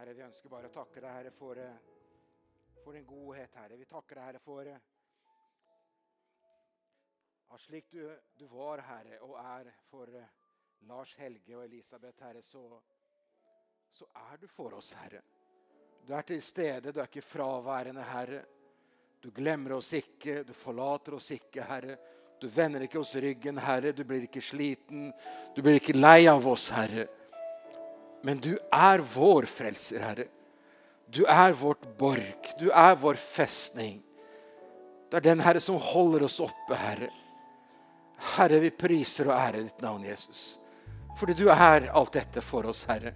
Herre, vi ønsker bare å takke deg, Herre, for, eh, for din godhet, Herre. Vi takker deg, Herre, for eh, at slik du, du var, Herre, og er for eh, Lars Helge og Elisabeth, Herre, så, så er du for oss, Herre. Du er til stede, du er ikke fraværende, Herre. Du glemmer oss ikke, du forlater oss ikke, Herre. Du vender ikke oss ryggen, Herre. Du blir ikke sliten. Du blir ikke lei av oss, Herre. Men du er vår frelser, Herre. Du er vårt borg. Du er vår festning. Du er den Herre som holder oss oppe, Herre. Herre, vi priser og ærer ditt navn, Jesus. Fordi du er alt dette for oss, Herre.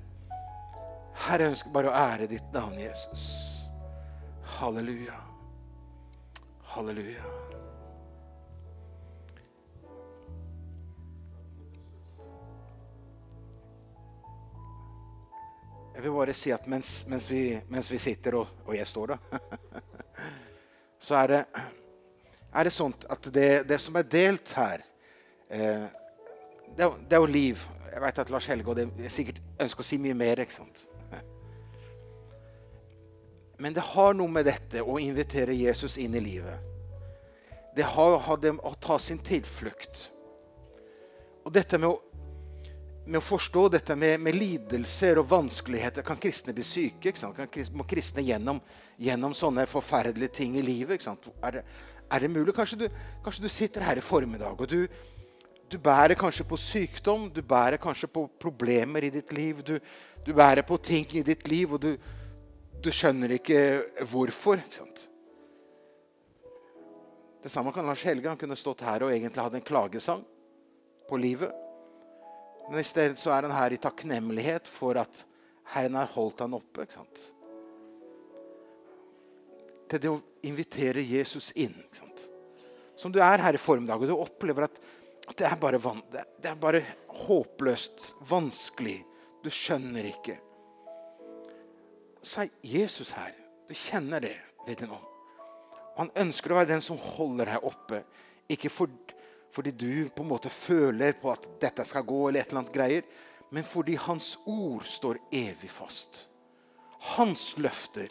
Herre, jeg ønsker bare å ære ditt navn, Jesus. Halleluja. Halleluja. Jeg vil bare si at mens, mens, vi, mens vi, sitter, og, og, jeg står da, så er det, er det sånn at det, det, som er delt her eh, det, det, er jo liv. Jeg vet at Lars Helge og det sikkert ønsker å si mye mer. ikke sant? Men det har noe med dette å invitere Jesus inn i livet. Det har, har det å ta sin tilflukt. Og dette med å med å forstå dette med, med, lidelser og vanskeligheter Kan kristne bli syke? Kan, må kristne gjennom, gjennom, sånne forferdelige ting i livet? Er det, er, det, mulig? Kanskje du, kanskje du, sitter her i formiddag og du, du, bærer kanskje på sykdom. Du bærer kanskje på problemer i ditt liv. Du, du bærer på ting i ditt liv, og du, skjønner ikke hvorfor. Ikke det samme kan Lars Helge. Han kunne stått her og egentlig hatt en klagesang på livet. Men i stedet så er han her i takknemlighet for at Herren har holdt han oppe. ikke sant? Til det å invitere Jesus inn. ikke sant? Som du er her i formiddag, og du opplever at, at det, er bare van, det, det er bare håpløst, vanskelig. Du skjønner ikke. Så er Jesus her. Du kjenner det ved din ånd. Han ønsker å være den som holder deg oppe. Ikke for fordi du på en måte føler på at dette skal gå, eller et eller annet greier, men fordi Hans ord står evig fast. Hans løfter.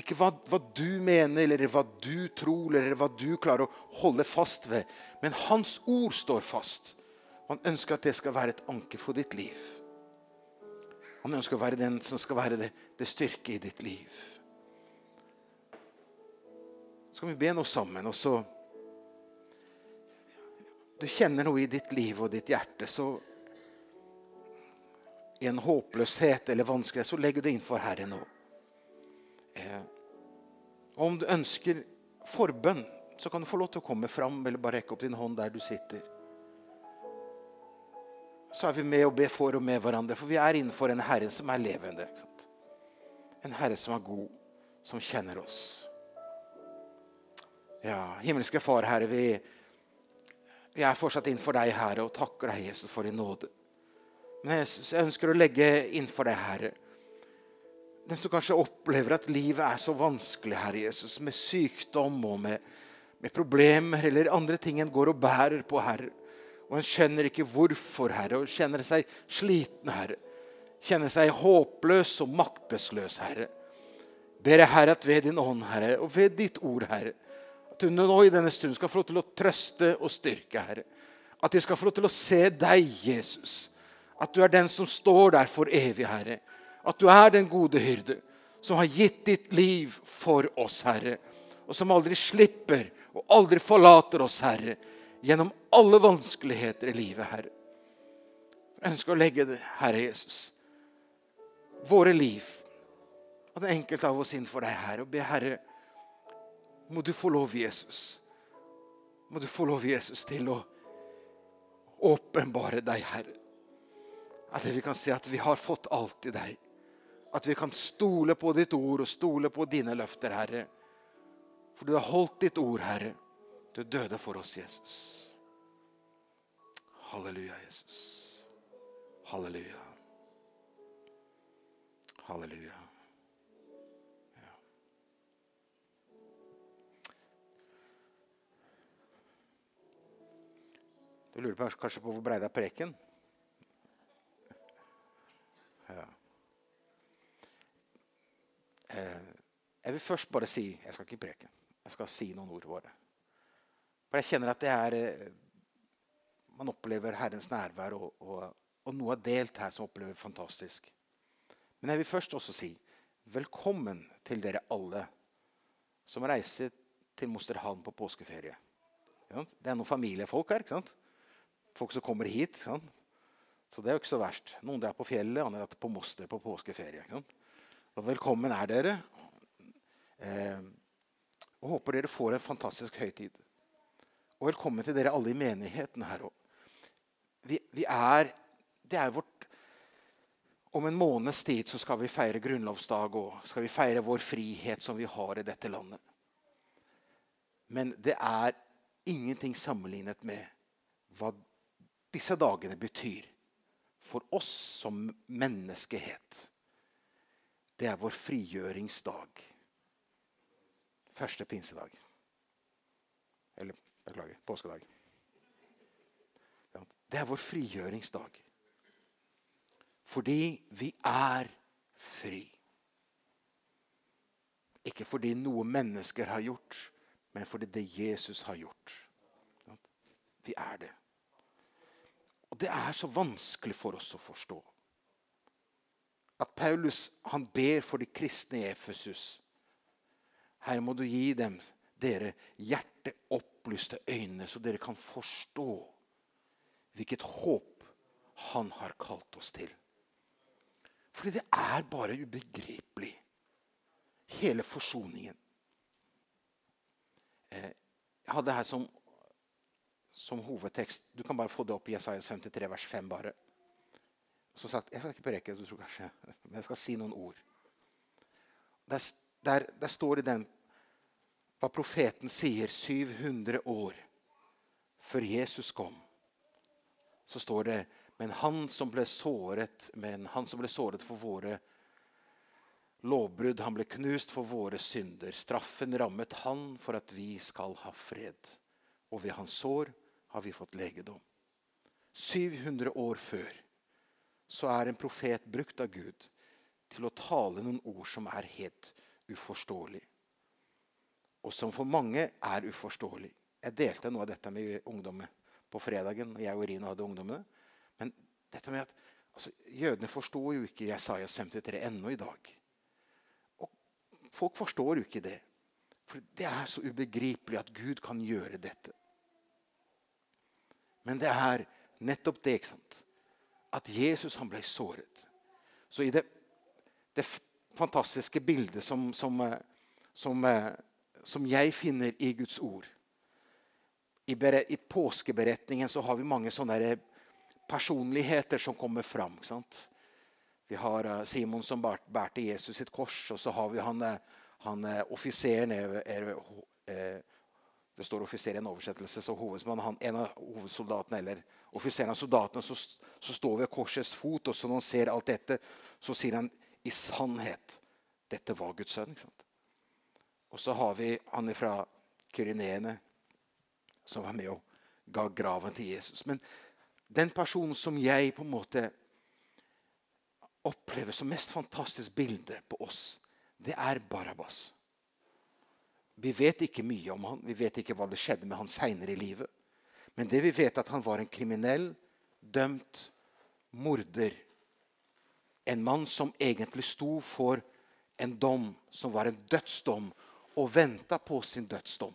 Ikke hva, hva, du mener, eller hva du tror, eller hva du klarer å holde fast ved. Men Hans ord står fast. Han ønsker at det skal være et anker for ditt liv. Han ønsker å være den som skal være det, det styrke i ditt liv. Så kan vi be nå sammen, og så du kjenner noe i ditt liv og ditt hjerte, så i en håpløshet eller vanskelighet, så legger du det innenfor Herren nå. Eh, om du ønsker forbønn, så kan du få lov til å komme fram eller bare rekke opp din hånd der du sitter. Så er vi med og ber for og med hverandre, for vi er innenfor en Herre som er levende. En Herre som er god, som kjenner oss. Ja, himmelske Far, Herre, vi vi er fortsatt innenfor deg, Herre, og takker deg, Jesus, for din nåde. Men Jesus, jeg ønsker å legge innenfor deg, Herre, den som kanskje opplever at livet er så vanskelig, Herre Jesus, med sykdom og med, med problemer eller andre ting en går og bærer på, Herre. Og en skjønner ikke hvorfor, Herre, og kjenner seg sliten, Herre. Kjenner seg håpløs og maktesløs, Herre. Ber jeg, Herre, at ved din ånd, Herre, og ved ditt ord, Herre, at du nå i denne stund skal få lov til å trøste og styrke, Herre. At de skal få lov til å se deg, Jesus. At du er den som står der for evig, Herre. At du er den gode hyrde som har gitt ditt liv for oss, Herre. Og som aldri slipper og aldri forlater oss, Herre. Gjennom alle vanskeligheter i livet, Herre. Jeg ønsker å legge det, Herre Jesus, våre liv og den enkelte av oss inn for deg, Herre. Og be, Herre, må du få lov, Jesus. Må du få lov, Jesus, til å åpenbare deg, Herre. At vi kan se at vi har fått alt i deg. At vi kan stole på ditt ord og stole på dine løfter, Herre. For du har holdt ditt ord, Herre. Du døde for oss, Jesus. Halleluja, Jesus. Halleluja. Halleluja. Du lurer på, kanskje på hvor ble det av preken? Ja. Jeg vil først bare si Jeg skal ikke preke. Jeg skal si noen ord våre. For jeg kjenner at det er eh, Man opplever Herrens nærvær, og, og, og noe er delt her som opplever fantastisk. Men jeg vil først også si velkommen til dere alle som reiser til Mosterhamn på påskeferie. Det er noen familiefolk her. ikke sant? Folk som kommer hit. Sånn. Så det er jo ikke så verst. Noen drar på fjellet, andre drar på Moster på påskeferie. Og velkommen er dere. Eh, og håper dere får en fantastisk høytid. Og velkommen til dere alle i menigheten her òg. Vi, vi, er Det er vårt Om en måneds tid så skal vi feire grunnlovsdag og skal vi feire vår frihet som vi har i dette landet. Men det er ingenting sammenlignet med hva disse dagene betyr for oss som menneskehet. Det er vår frigjøringsdag. Første pinsedag. Eller beklager påskedag. Det er vår frigjøringsdag. Fordi vi er fri. Ikke fordi noe mennesker har gjort, men fordi det Jesus har gjort. Vi er det. Og det er så vanskelig for oss å forstå. At Paulus han ber for de kristne i Efesus. Her må du gi dem, dere, hjerteopplyste øyne, så dere kan forstå hvilket håp han har kalt oss til. Fordi det er bare ubegripelig, hele forsoningen. Eh, jeg hadde her som som hovedtekst. Du kan bare få det opp i Jesajas 53, vers 5. bare. Som sagt, Jeg skal ikke preke, du tror kanskje, men jeg skal si noen ord. Der, der, der står det den hva profeten sier 700 år før Jesus kom. Så står det men han som ble såret, men han som ble såret for våre lovbrudd, han ble knust for våre synder. Straffen rammet han for at vi skal ha fred. Og ved hans sår har vi fått legedom. 700 år før så er en profet brukt av Gud til å tale noen ord som er helt uforståelig. Og som for mange er uforståelig. Jeg delte noe av dette med ungdommen på fredagen. Jeg og Rino hadde ungdommene. Men dette med at altså, jødene forstår jo ikke Jesajas 53 ennå i dag. Og folk forstår jo ikke det. For det er så ubegripelig at Gud kan gjøre dette. Men det er nettopp det. ikke sant? At Jesus han ble såret. Så i det, det fantastiske bildet som, som, eh, som, eh, som, jeg finner i Guds ord I, i påskeberetningen så har vi mange sånne personligheter som kommer fram. ikke sant? Vi har eh, Simon som bærte Jesus sitt kors, og så har vi han, han offiseren det står offiser i en oversettelse. så En av hovedsoldatene eller offiseren av soldatene så, så står ved korsets fot. Og så når han ser alt dette, så sier han i sannhet dette var Guds sønn. Og så har vi han fra Kyrineene som var med og ga graven til Jesus. Men den personen som jeg på en måte opplever som mest fantastisk bilde på oss, det er Barabas. Vi vet ikke mye om han, vi vet ikke hva det skjedde med han seinere i livet. Men det vi vet, er at han var en kriminell, dømt morder. En mann som egentlig sto for en dom som var en dødsdom, og venta på sin dødsdom.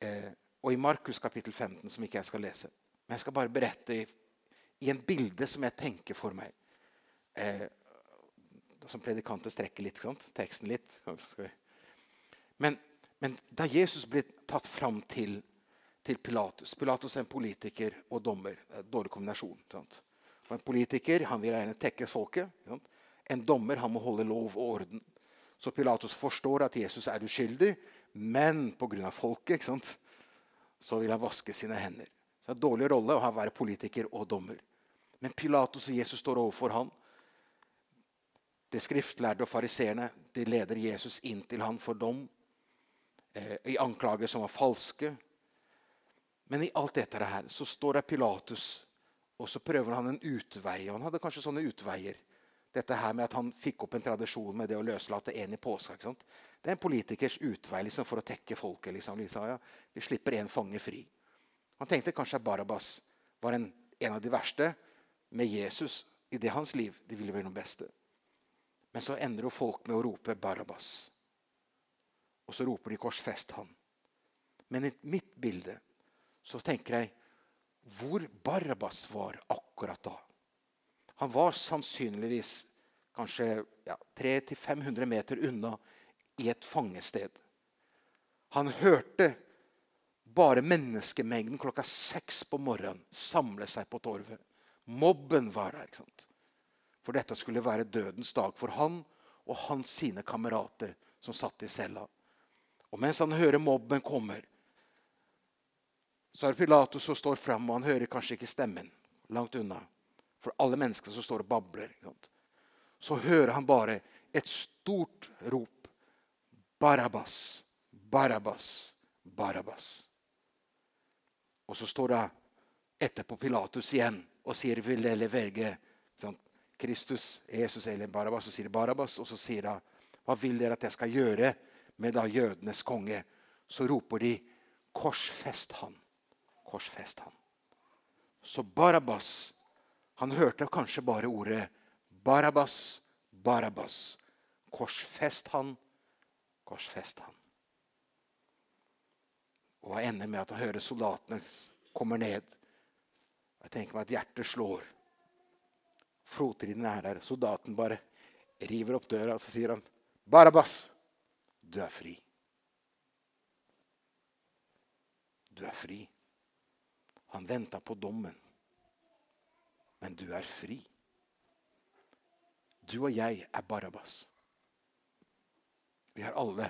Eh, og i Markus kapittel 15, som ikke jeg skal lese. Men jeg skal bare berette i, i en bilde som jeg tenker for meg. Eh, som predikanter strekker litt, teksten litt. Skal vi men, men da Jesus ble tatt fram til, til, Pilatus Pilatus er en politiker og dommer. En dårlig kombinasjon. Sant? En politiker han vil gjerne tekke folket. Sant? En dommer han må holde lov og orden. Så Pilatus forstår at Jesus er uskyldig, men pga. folket sant, så vil han vaske sine hender. Så det er en dårlig rolle å være politiker og dommer. Men Pilatus og Jesus står overfor ham. Det skriftlærde og fariseerne leder Jesus inn til ham for dom eh, i anklager som var falske. Men i alt dette her så står det Pilatus, og så prøver han en utvei. Og han hadde kanskje sånne utveier. dette her med at han fikk opp en tradisjon med det å løslate en i påska. ikke sant? Det er en politikers utvei liksom, for å tekke folket. Liksom ja, vi slipper en fange fri. Han tenkte kanskje at Barabas var en, en av de verste. Med Jesus i det hans liv de ville være noe beste. Men så ender jo folk med å rope 'Barabas'. Og så roper de 'korsfest han'. Men i mitt bilde så tenker jeg hvor Barbas var akkurat da. Han var sannsynligvis kanskje ja, 300-500 meter unna i et fangested. Han hørte bare menneskemengden klokka seks på morgenen samle seg på torvet. Mobben var der. ikke sant? For dette skulle være dødens dag for han og hans sine kamerater som satt i cella. Og mens han hører mobben kommer, så er det Pilatus som står fram, og han hører kanskje ikke stemmen langt unna. For alle mennesker som står og babler. Så hører han bare et stort rop. Barabbas, Barabbas, Barabbas. Og så står det etterpå Pilatus igjen og sier vil dere velge Kristus, Jesus eller Barabbas. Så sier Barabbas, og så sier han hva vil dere at jeg skal gjøre med da jødenes konge? Så roper de korsfest han korsfest han. Så Barabas han hørte kanskje bare ordet Barabas, Barabas. Korsfest han, korsfest han. Og jeg ender med at han hører soldatene kommer ned. Jeg tenker meg at hjertet slår. Flodtrinnet er der. Soldaten bare river opp døra og så sier han, 'Barabas, du er fri.' Du er fri. Han venta på dommen. Men du er fri. Du og jeg er Barabas. Vi er alle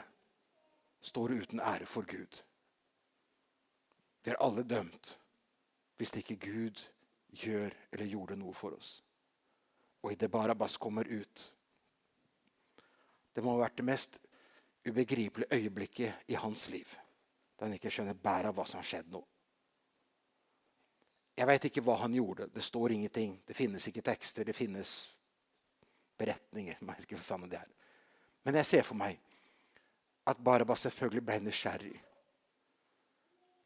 står uten ære for Gud. Vi er alle dømt hvis ikke Gud gjør eller gjorde noe for oss. Og idet Barabas kommer ut Det må ha vært det mest ubegripelige øyeblikket i hans liv. Da han ikke skjønner bæret av hva som har skjedd nå. Jeg veit ikke hva han gjorde. Det står ingenting. Det finnes ikke tekster. Det finnes beretninger. Men jeg ser for meg at Barabas selvfølgelig ble nysgjerrig.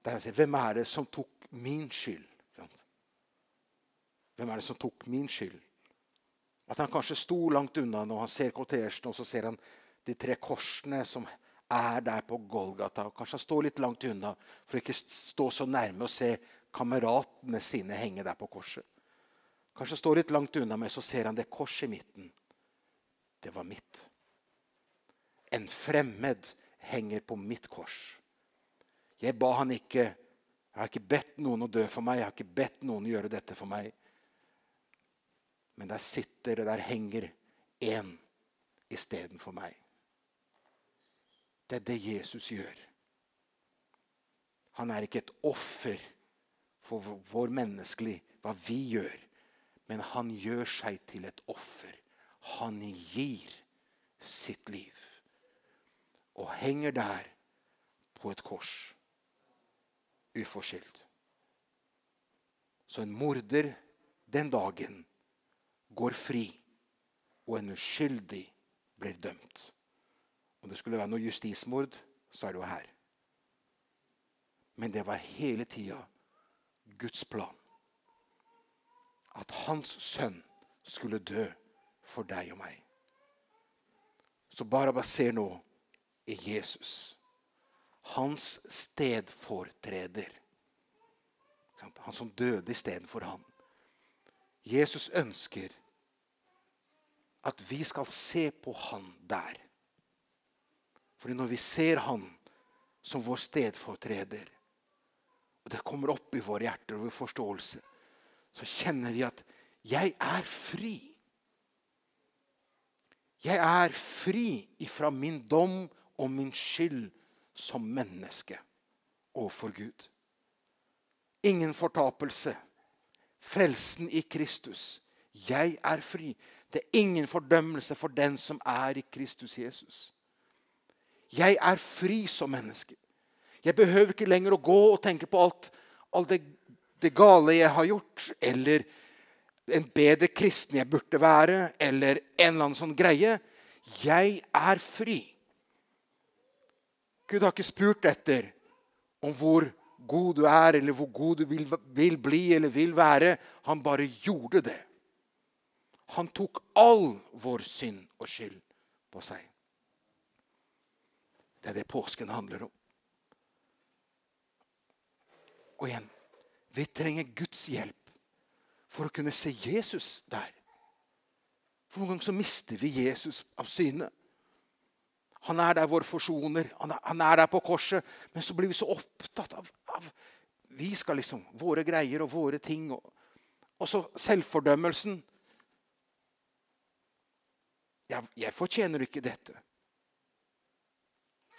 Der han sier, 'Hvem er det som tok min skyld?' Hvem er det som tok min skyld? At han kanskje sto langt unna når han ser kortesjen, og så ser han de tre korsene som er der på Golgata. og Kanskje står litt langt unna for ikke stå så nærme og se kameratene sine henge der på korset. Kanskje står litt langt unna meg, så ser han det korset i midten. Det var mitt. En fremmed henger på mitt kors. Jeg ba han ikke Jeg har ikke bedt noen å dø for meg. Jeg har ikke bedt noen å gjøre dette for meg. Men der sitter og der henger én istedenfor meg. Det er det Jesus gjør. Han er ikke et offer for vår menneskelig, hva vi gjør. Men han gjør seg til et offer. Han gir sitt liv. Og henger der på et kors. Uforskyldt. Så en morder den dagen går fri, og en uskyldig blir dømt. Om det skulle være noe justismord, så er det jo her. Men det var hele tida Guds plan. At hans sønn skulle dø for deg og meg. Så Barabas ser nå i Jesus. Hans stedfortreder. Han som døde istedenfor han. Jesus ønsker at vi skal se på han der. Fordi når vi ser han som vår stedfortreder, og det kommer opp i våre hjerter og vår forståelse, så kjenner vi at jeg er fri. Jeg er fri ifra min dom og min skyld som menneske overfor Gud. Ingen fortapelse. Frelsen i Kristus. Jeg er fri. Det er ingen fordømmelse for den som er i Kristus Jesus. Jeg er fri som menneske. Jeg behøver ikke lenger å gå og tenke på alt, alt det, det, gale jeg har gjort, eller en bedre kristen jeg burde være, eller en eller annen sånn greie. Jeg er fri. Gud har ikke spurt etter om hvor god du er, eller hvor god du vil, vil bli eller vil være. Han bare gjorde det. Han tok all vår synd og skyld på seg. Det er det påsken handler om. Og igjen vi trenger Guds hjelp for å kunne se Jesus der. For Noen ganger så mister vi Jesus av syne. Han er der vår forsoner. Han er, han er, der på korset. Men så blir vi så opptatt av, av Vi skal liksom Våre greier og våre ting. Og, og så selvfordømmelsen. Jeg, jeg fortjener ikke dette.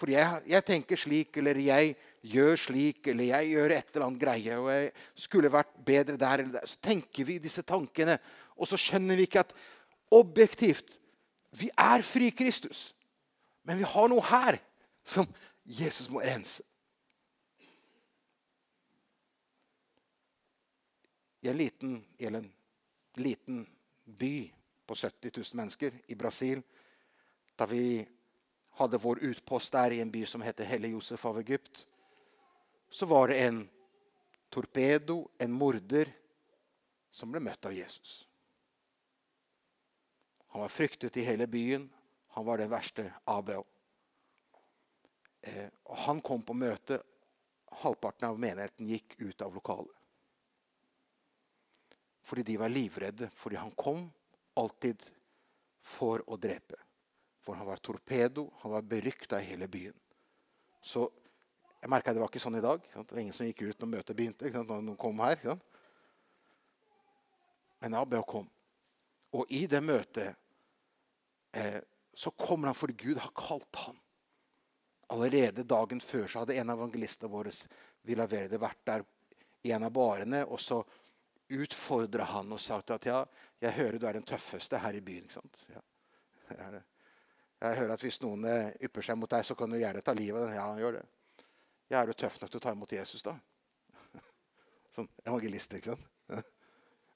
For jeg, jeg tenker slik, eller jeg gjør slik, eller jeg gjør et eller annet greie, og jeg skulle vært bedre der eller der. Så tenker vi disse tankene, og så skjønner vi ikke at objektivt Vi er fri Kristus. Men vi har noe her som Jesus må rense. I en liten, i en liten by på 70 000 mennesker i Brasil, da vi hadde vår utpost der i en by som heter Helle Josef av Egypt, så var det en torpedo, en morder, som ble møtt av Jesus. Han var fryktet i hele byen. Han var den verste ABO. Eh, han kom på møte. Halvparten av menigheten gikk ut av lokalet. Fordi de var livredde. Fordi han kom alltid for å drepe. For han var torpedo. Han var berykta i hele byen. Så jeg merka det var ikke sånn i dag. Det var ingen som gikk ut når møtet begynte. når noen kom her. Men Abia kom. Og i det møtet eh, så kommer han fordi Gud har kalt ham. Allerede dagen før så hadde en av evangelistene våre Villa Verde vært der i en av barene. Og så utfordra han og sa at ja, jeg hører du er den tøffeste her i byen. Ja. Jeg hører at hvis noen eh, ypper seg mot deg, så kan du gjerne ta livet av den. Ja, gjør det. Ja, er du tøff nok til å ta imot Jesus, da? Sånn evangelist, ikke sant?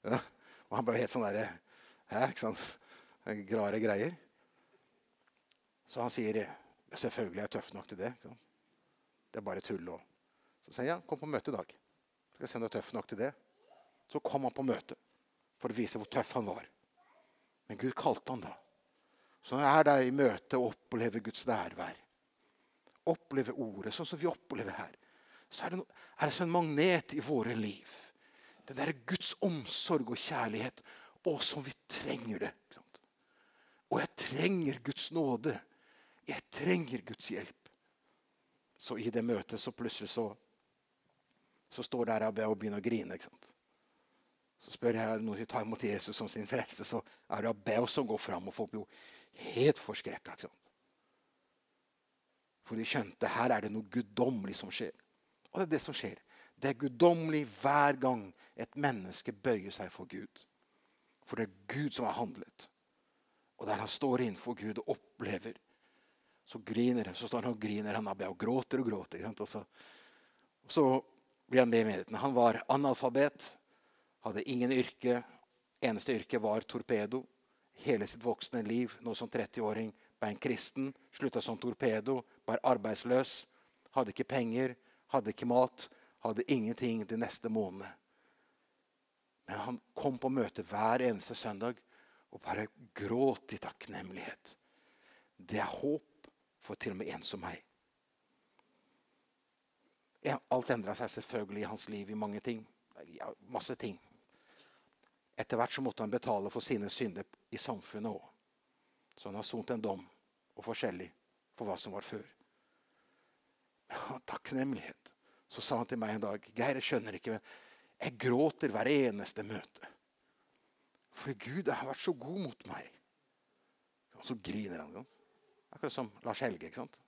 Ja. Og han ble helt sånn derre Hæ? Ikke sant? Rare greier. Så han sier selvfølgelig er jeg tøff nok til det. Det er bare tull. Og. Så sier jeg ja, kom på møte i dag. Skal jeg se om du er tøff nok til det. Så kom han på møte for å vise hvor tøff han var. Men Gud kalte han da. Han er der i møte og opplever Guds nærvær opplever ordet sånn som vi opplever her, så er det, er det som en magnet i våre liv. Den der Guds omsorg og kjærlighet. Å, som vi trenger det. Og jeg trenger Guds nåde. Jeg trenger Guds hjelp. Så i det møtet så plutselig så, så står der og begynner å grine. ikke sant? Så spør jeg noen som tar imot Jesus som sin frelse, så er det Abbaus som går fram. Og folk blir helt forskrekka. For de skjønte her er det noe guddommelig som skjer. Og det er det som skjer. Det er guddommelig hver gang et menneske bøyer seg for Gud. For det er Gud som har handlet. Og der han står innenfor Gud og opplever, så griner han. så står han og griner han og gråter og gråter. Og så, og så blir han med i menigheten. Han var analfabet, hadde ingen yrke. Eneste yrke var torpedo. Hele sitt voksne liv, nå som 30-åring, ble en kristen. Slutta som torpedo var arbeidsløs, hadde ikke penger, hadde ikke mat, hadde ingenting de neste månedene. Men han kom på møte hver eneste søndag og bare gråt i takknemlighet. Det er håp for til og med en som meg. Alt endra seg selvfølgelig i hans liv i mange ting. Ja, masse ting. Etter hvert så måtte han betale for sine synder i samfunnet òg. Så han har sont en dom og forskjellig for hva som var før ja, takknemlighet. Så sa han til meg en dag Geir, jeg skjønner ikke, men jeg gråter hver eneste møte. For Gud har vært så god mot meg. Og så griner han. Akkurat som Lars Helge. ikke sant?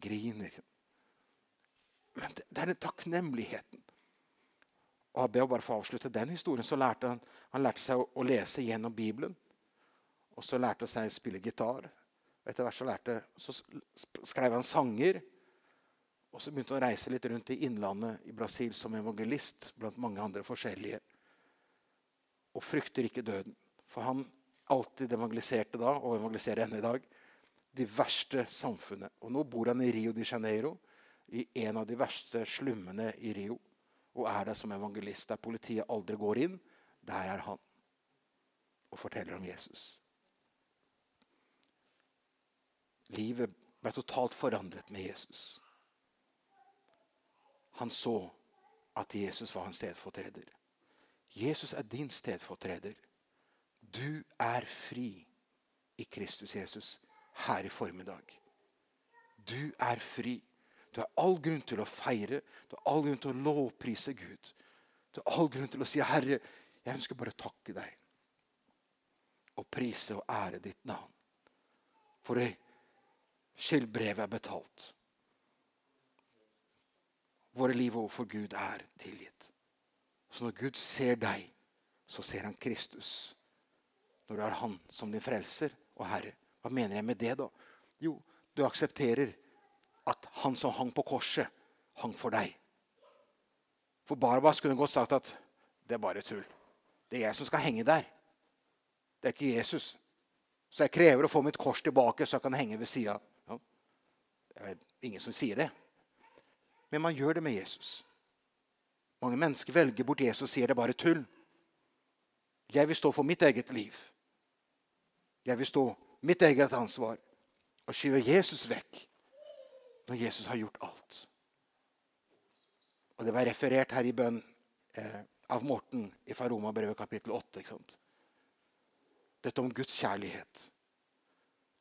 Griner. Men det, det er den takknemligheten. Og jeg bare bare få avslutte den historien. så lærte Han han lærte seg å, å lese gjennom Bibelen. Og så lærte han seg å spille gitar. Og etter hvert så, lærte, så skrev han sanger. Og så begynte han å reise litt rundt i innlandet i Brasil som evangelist blant mange andre forskjellige. og frykter ikke døden. For han alltid evangeliserte da, og evangeliserer ennå i dag, de verste samfunnet. Og nå bor han i Rio de Janeiro, i en av de verste slummene i Rio. Og er der som evangelist, der politiet aldri går inn. Der er han og forteller om Jesus. Livet ble totalt forandret med Jesus. Han så at Jesus var hans stedfortreder. Jesus er din stedfortreder. Du er fri i Kristus Jesus her i formiddag. Du er fri. Du har all grunn til å feire, du har all grunn til å lovprise Gud. Du har all grunn til å si, 'Herre, jeg ønsker bare å takke deg' og prise og ære ditt navn. For skyldbrevet er betalt. Våre liv overfor Gud er tilgitt. Så når Gud ser deg, så ser han Kristus. Når du har Han som din frelser og Herre. Hva mener jeg med det, da? Jo, du aksepterer at han som hang på korset, hang for deg. For Barbas kunne godt sagt at det er bare tull. Det er jeg som skal henge der. Det er ikke Jesus. Så jeg krever å få mitt kors tilbake, så jeg kan henge ved sida. Det er ingen som sier det. Men man gjør det med Jesus. Mange mennesker velger bort Jesus og sier det er bare tull. Jeg vil stå for mitt eget liv. Jeg vil stå mitt eget ansvar og skyve Jesus vekk når Jesus har gjort alt. Og Det var referert her i bønn eh, av Morten i Faroma-brevet kapittel 8. ikke sant? Dette om Guds kjærlighet.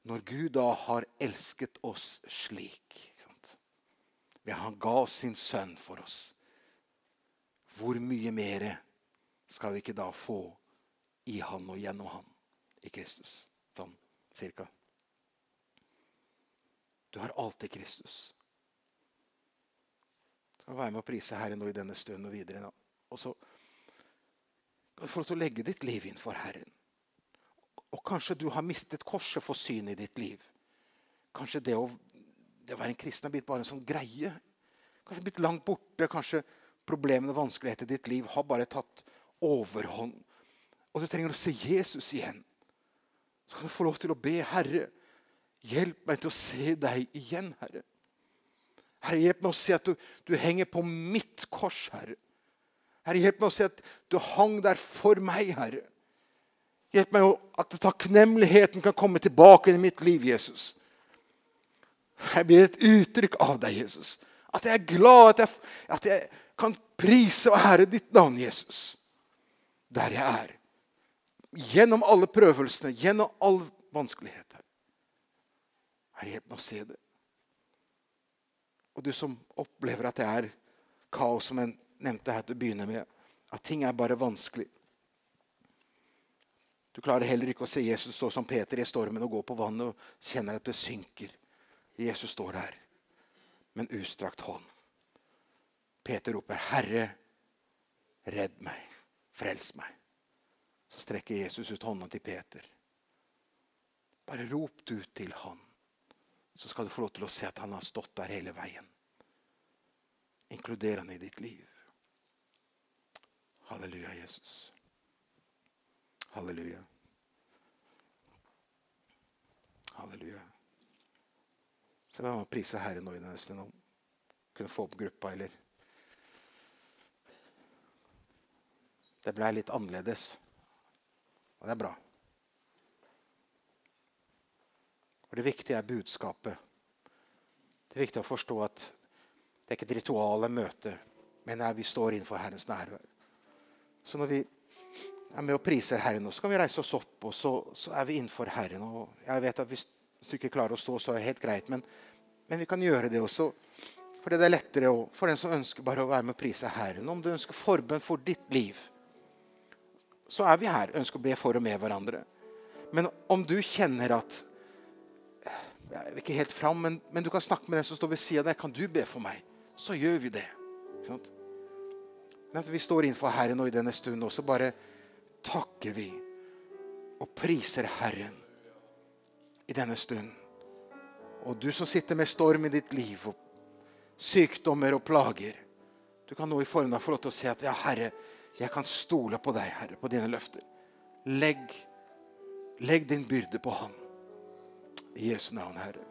Når Gud da har elsket oss slik ved Han ga oss sin sønn for oss. Hvor mye mer skal vi ikke da få i Han og gjennom Han i Kristus? Sånn cirka. Du har alltid Kristus. Kan være med å prise Herren nå i denne stunden og videre. Nå. Og så kan du få lov til å legge ditt liv inn for Herren. Og kanskje du har mistet korset for syn i ditt liv. Kanskje det å, det å være en kristen er blitt bare en sånn greie. Kanskje blitt langt borte. Kanskje problemene og vanskeligheter i ditt liv har bare tatt overhånd. Og du trenger å se Jesus igjen. Så kan du få lov til å be Herre, hjelp meg til å se deg igjen, Herre. Herre, hjelp meg å se at du, du henger på mitt kors, Herre. Herre, hjelp meg å se at du hang der for meg, Herre. Hjelp meg at takknemligheten kan komme tilbake i mitt liv, Jesus. Jeg blir et uttrykk av deg, Jesus. At jeg er glad, at jeg, at jeg kan prise og ære ditt navn, Jesus. Der jeg er. Gjennom alle prøvelsene, gjennom all vanskeligheter. Herre, hjelp meg å se det. Og du som opplever at det er kaos, som jeg nevnte her til å begynne med, at ting er bare vanskelig. Du klarer heller ikke å se Jesus stå som Peter i stormen og gå på vannet og kjenner at det synker. Jesus står der med en utstrakt hånd. Peter roper, 'Herre, redd meg. Frels meg.' Så strekker Jesus ut hånda til Peter. Bare rop du til han, så skal du få lov til å se at han har stått der hele veien. Inkluder han i ditt liv. Halleluja, Jesus. Halleluja. Halleluja. Så jeg meg prise Herren nå i denne stunden. Kunne få opp gruppa, eller Det ble litt annerledes. Og det er bra. For Det viktige er budskapet. Det er viktig å forstå at det er ikke et ritual eller møte, men vi står innenfor Herrens nærvær. Så når vi er med og priser Herren, så kan vi reise oss opp, og så, så er vi innenfor Herren. Og jeg vet at hvis du ikke klarer å stå, så er det helt greit. Men, men vi kan gjøre det også. Fordi det er lettere å, for den som ønsker bare å være med og prise Herren. Om du ønsker forbønn for ditt liv, så er vi her. Ønsker å be for og med hverandre. Men om du kjenner at Jeg vil ikke helt fram, men, men du kan snakke med den som står ved sida av deg. Kan du be for meg? Så gjør vi det. Men at vi står innenfor Herren nå i denne stunden, og så bare takker vi og priser Herren i denne stunden. Og du som sitter med storm i ditt liv, og sykdommer og plager Du kan nå i formiddag få lov til å si at ja, Herre, Jeg kan stole på deg, Herre, på dine løfter. Legg, legg din byrde på Han. I Jesu navn, Herre.